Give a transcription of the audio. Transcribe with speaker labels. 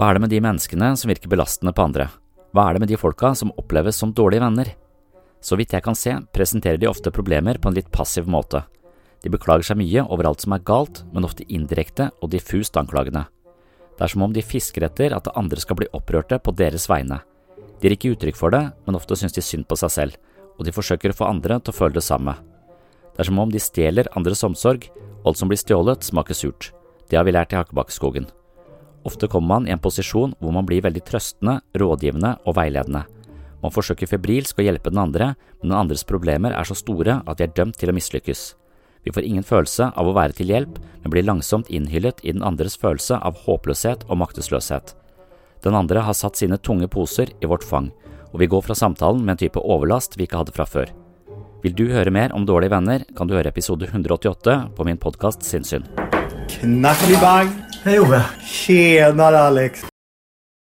Speaker 1: Hva er det med de menneskene som virker belastende på andre? Hva er det med de folka som oppleves som dårlige venner? Så vidt jeg kan se, presenterer de ofte problemer på en litt passiv måte. De beklager seg mye over alt som er galt, men ofte indirekte og diffust anklagende. Det er som om de fisker etter at andre skal bli opprørte på deres vegne. De gir ikke uttrykk for det, men ofte synes de synd på seg selv, og de forsøker å få andre til å føle det samme. Det er som om de stjeler andres omsorg, alt som blir stjålet smaker surt. Det har vi lært i Hakkebakkeskogen. Ofte kommer man i en posisjon hvor man blir veldig trøstende, rådgivende og veiledende. Man forsøker febrilsk å hjelpe den andre, men den andres problemer er så store at de er dømt til å mislykkes. Vi får ingen følelse av å være til hjelp, men blir langsomt innhyllet i den andres følelse av håpløshet og maktesløshet. Den andre har satt sine tunge poser i vårt fang, og vi går fra samtalen med en type overlast vi ikke hadde fra før. Vil du høre mer om dårlige venner, kan du høre episode 188 på min podkast Sinnssyn.
Speaker 2: Knackelig bang!
Speaker 3: Hej Ove!
Speaker 2: Tjenare Alex!